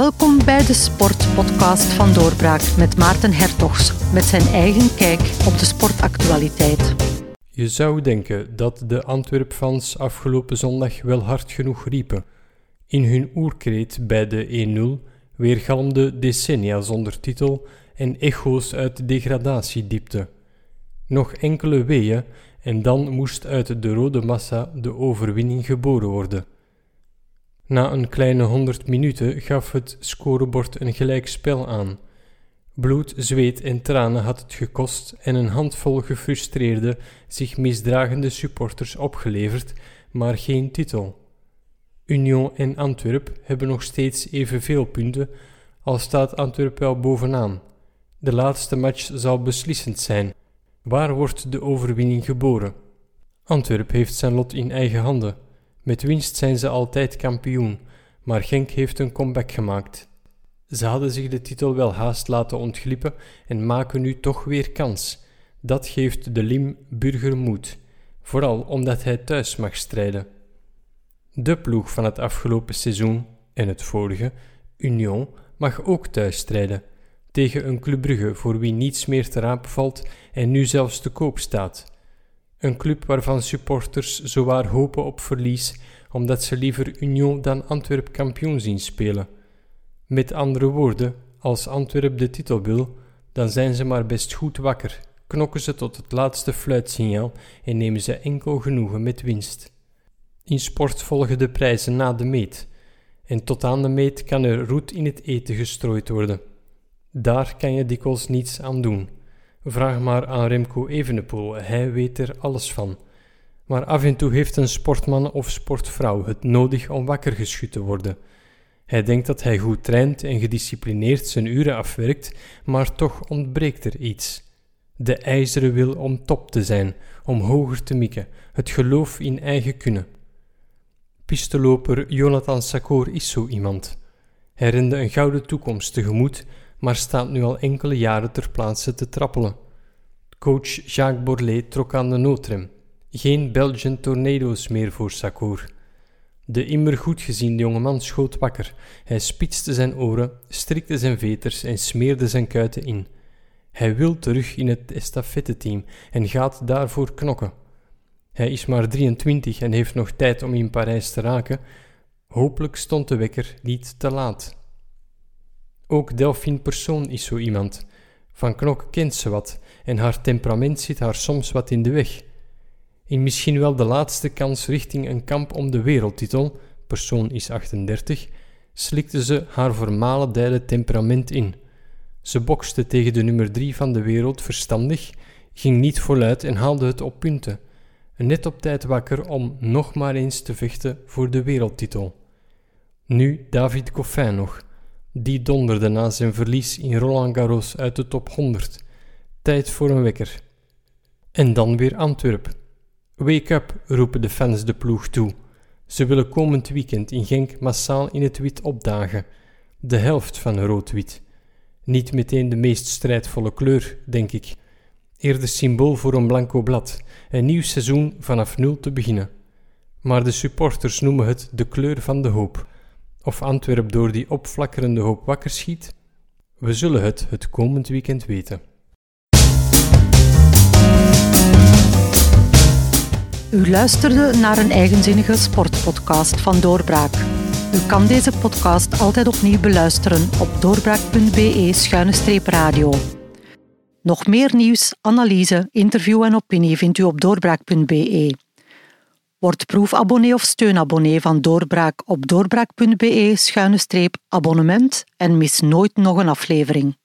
Welkom bij de Sportpodcast van Doorbraak met Maarten Hertogs, met zijn eigen kijk op de sportactualiteit. Je zou denken dat de Antwerp-fans afgelopen zondag wel hard genoeg riepen. In hun oerkreet bij de 1-0 weergalmde decennia zonder titel en echo's uit de degradatiediepte. Nog enkele weeën en dan moest uit de rode massa de overwinning geboren worden. Na een kleine honderd minuten gaf het scorebord een gelijk spel aan. Bloed, zweet en tranen had het gekost en een handvol gefrustreerde, zich misdragende supporters opgeleverd, maar geen titel. Union en Antwerp hebben nog steeds evenveel punten, al staat Antwerp wel bovenaan. De laatste match zal beslissend zijn. Waar wordt de overwinning geboren? Antwerp heeft zijn lot in eigen handen. Met winst zijn ze altijd kampioen, maar Genk heeft een comeback gemaakt. Ze hadden zich de titel wel haast laten ontglippen en maken nu toch weer kans. Dat geeft de Lim burger moed, vooral omdat hij thuis mag strijden. De ploeg van het afgelopen seizoen en het vorige, Union, mag ook thuis strijden tegen een Club Brugge voor wie niets meer te rapen valt en nu zelfs te koop staat. Een club waarvan supporters zowaar hopen op verlies, omdat ze liever Union dan Antwerp kampioen zien spelen. Met andere woorden, als Antwerp de titel wil, dan zijn ze maar best goed wakker, knokken ze tot het laatste fluitsignaal en nemen ze enkel genoegen met winst. In sport volgen de prijzen na de meet, en tot aan de meet kan er roet in het eten gestrooid worden. Daar kan je dikwijls niets aan doen. Vraag maar aan Remco Evenepoel, hij weet er alles van. Maar af en toe heeft een sportman of sportvrouw het nodig om wakker geschud te worden. Hij denkt dat hij goed traint en gedisciplineerd zijn uren afwerkt, maar toch ontbreekt er iets. De ijzeren wil om top te zijn, om hoger te mikken, het geloof in eigen kunnen. Pisteloper Jonathan Sakor is zo iemand. Hij rende een gouden toekomst tegemoet maar staat nu al enkele jaren ter plaatse te trappelen. Coach Jacques Borlet trok aan de noodrem. Geen Belgian tornado's meer voor Sakour. De immer goed geziende jongeman schoot wakker. Hij spitste zijn oren, strikte zijn veters en smeerde zijn kuiten in. Hij wil terug in het estafette-team en gaat daarvoor knokken. Hij is maar 23 en heeft nog tijd om in Parijs te raken. Hopelijk stond de wekker niet te laat. Ook Delphine Persoon is zo iemand. Van Knok kent ze wat en haar temperament zit haar soms wat in de weg. In misschien wel de laatste kans richting een kamp om de wereldtitel, Persoon is 38, slikte ze haar vermalendijde temperament in. Ze bokste tegen de nummer 3 van de wereld verstandig, ging niet voluit en haalde het op punten. Net op tijd wakker om nog maar eens te vechten voor de wereldtitel. Nu David Coffin nog die donderde na zijn verlies in Roland Garros uit de top 100. Tijd voor een wekker. En dan weer Antwerp. Wake up, roepen de fans de ploeg toe. Ze willen komend weekend in Genk massaal in het wit opdagen. De helft van rood-wit. Niet meteen de meest strijdvolle kleur, denk ik. Eerder symbool voor een blanco blad. Een nieuw seizoen vanaf nul te beginnen. Maar de supporters noemen het de kleur van de hoop. Of Antwerp door die opflakkerende hoop wakker schiet? We zullen het het komend weekend weten. U luisterde naar een eigenzinnige sportpodcast van Doorbraak. U kan deze podcast altijd opnieuw beluisteren op doorbraak.be-radio. Nog meer nieuws, analyse, interview en opinie vindt u op doorbraak.be. Word proefabonnee of steunabonnee van Doorbraak op doorbraak.be-abonnement en mis nooit nog een aflevering.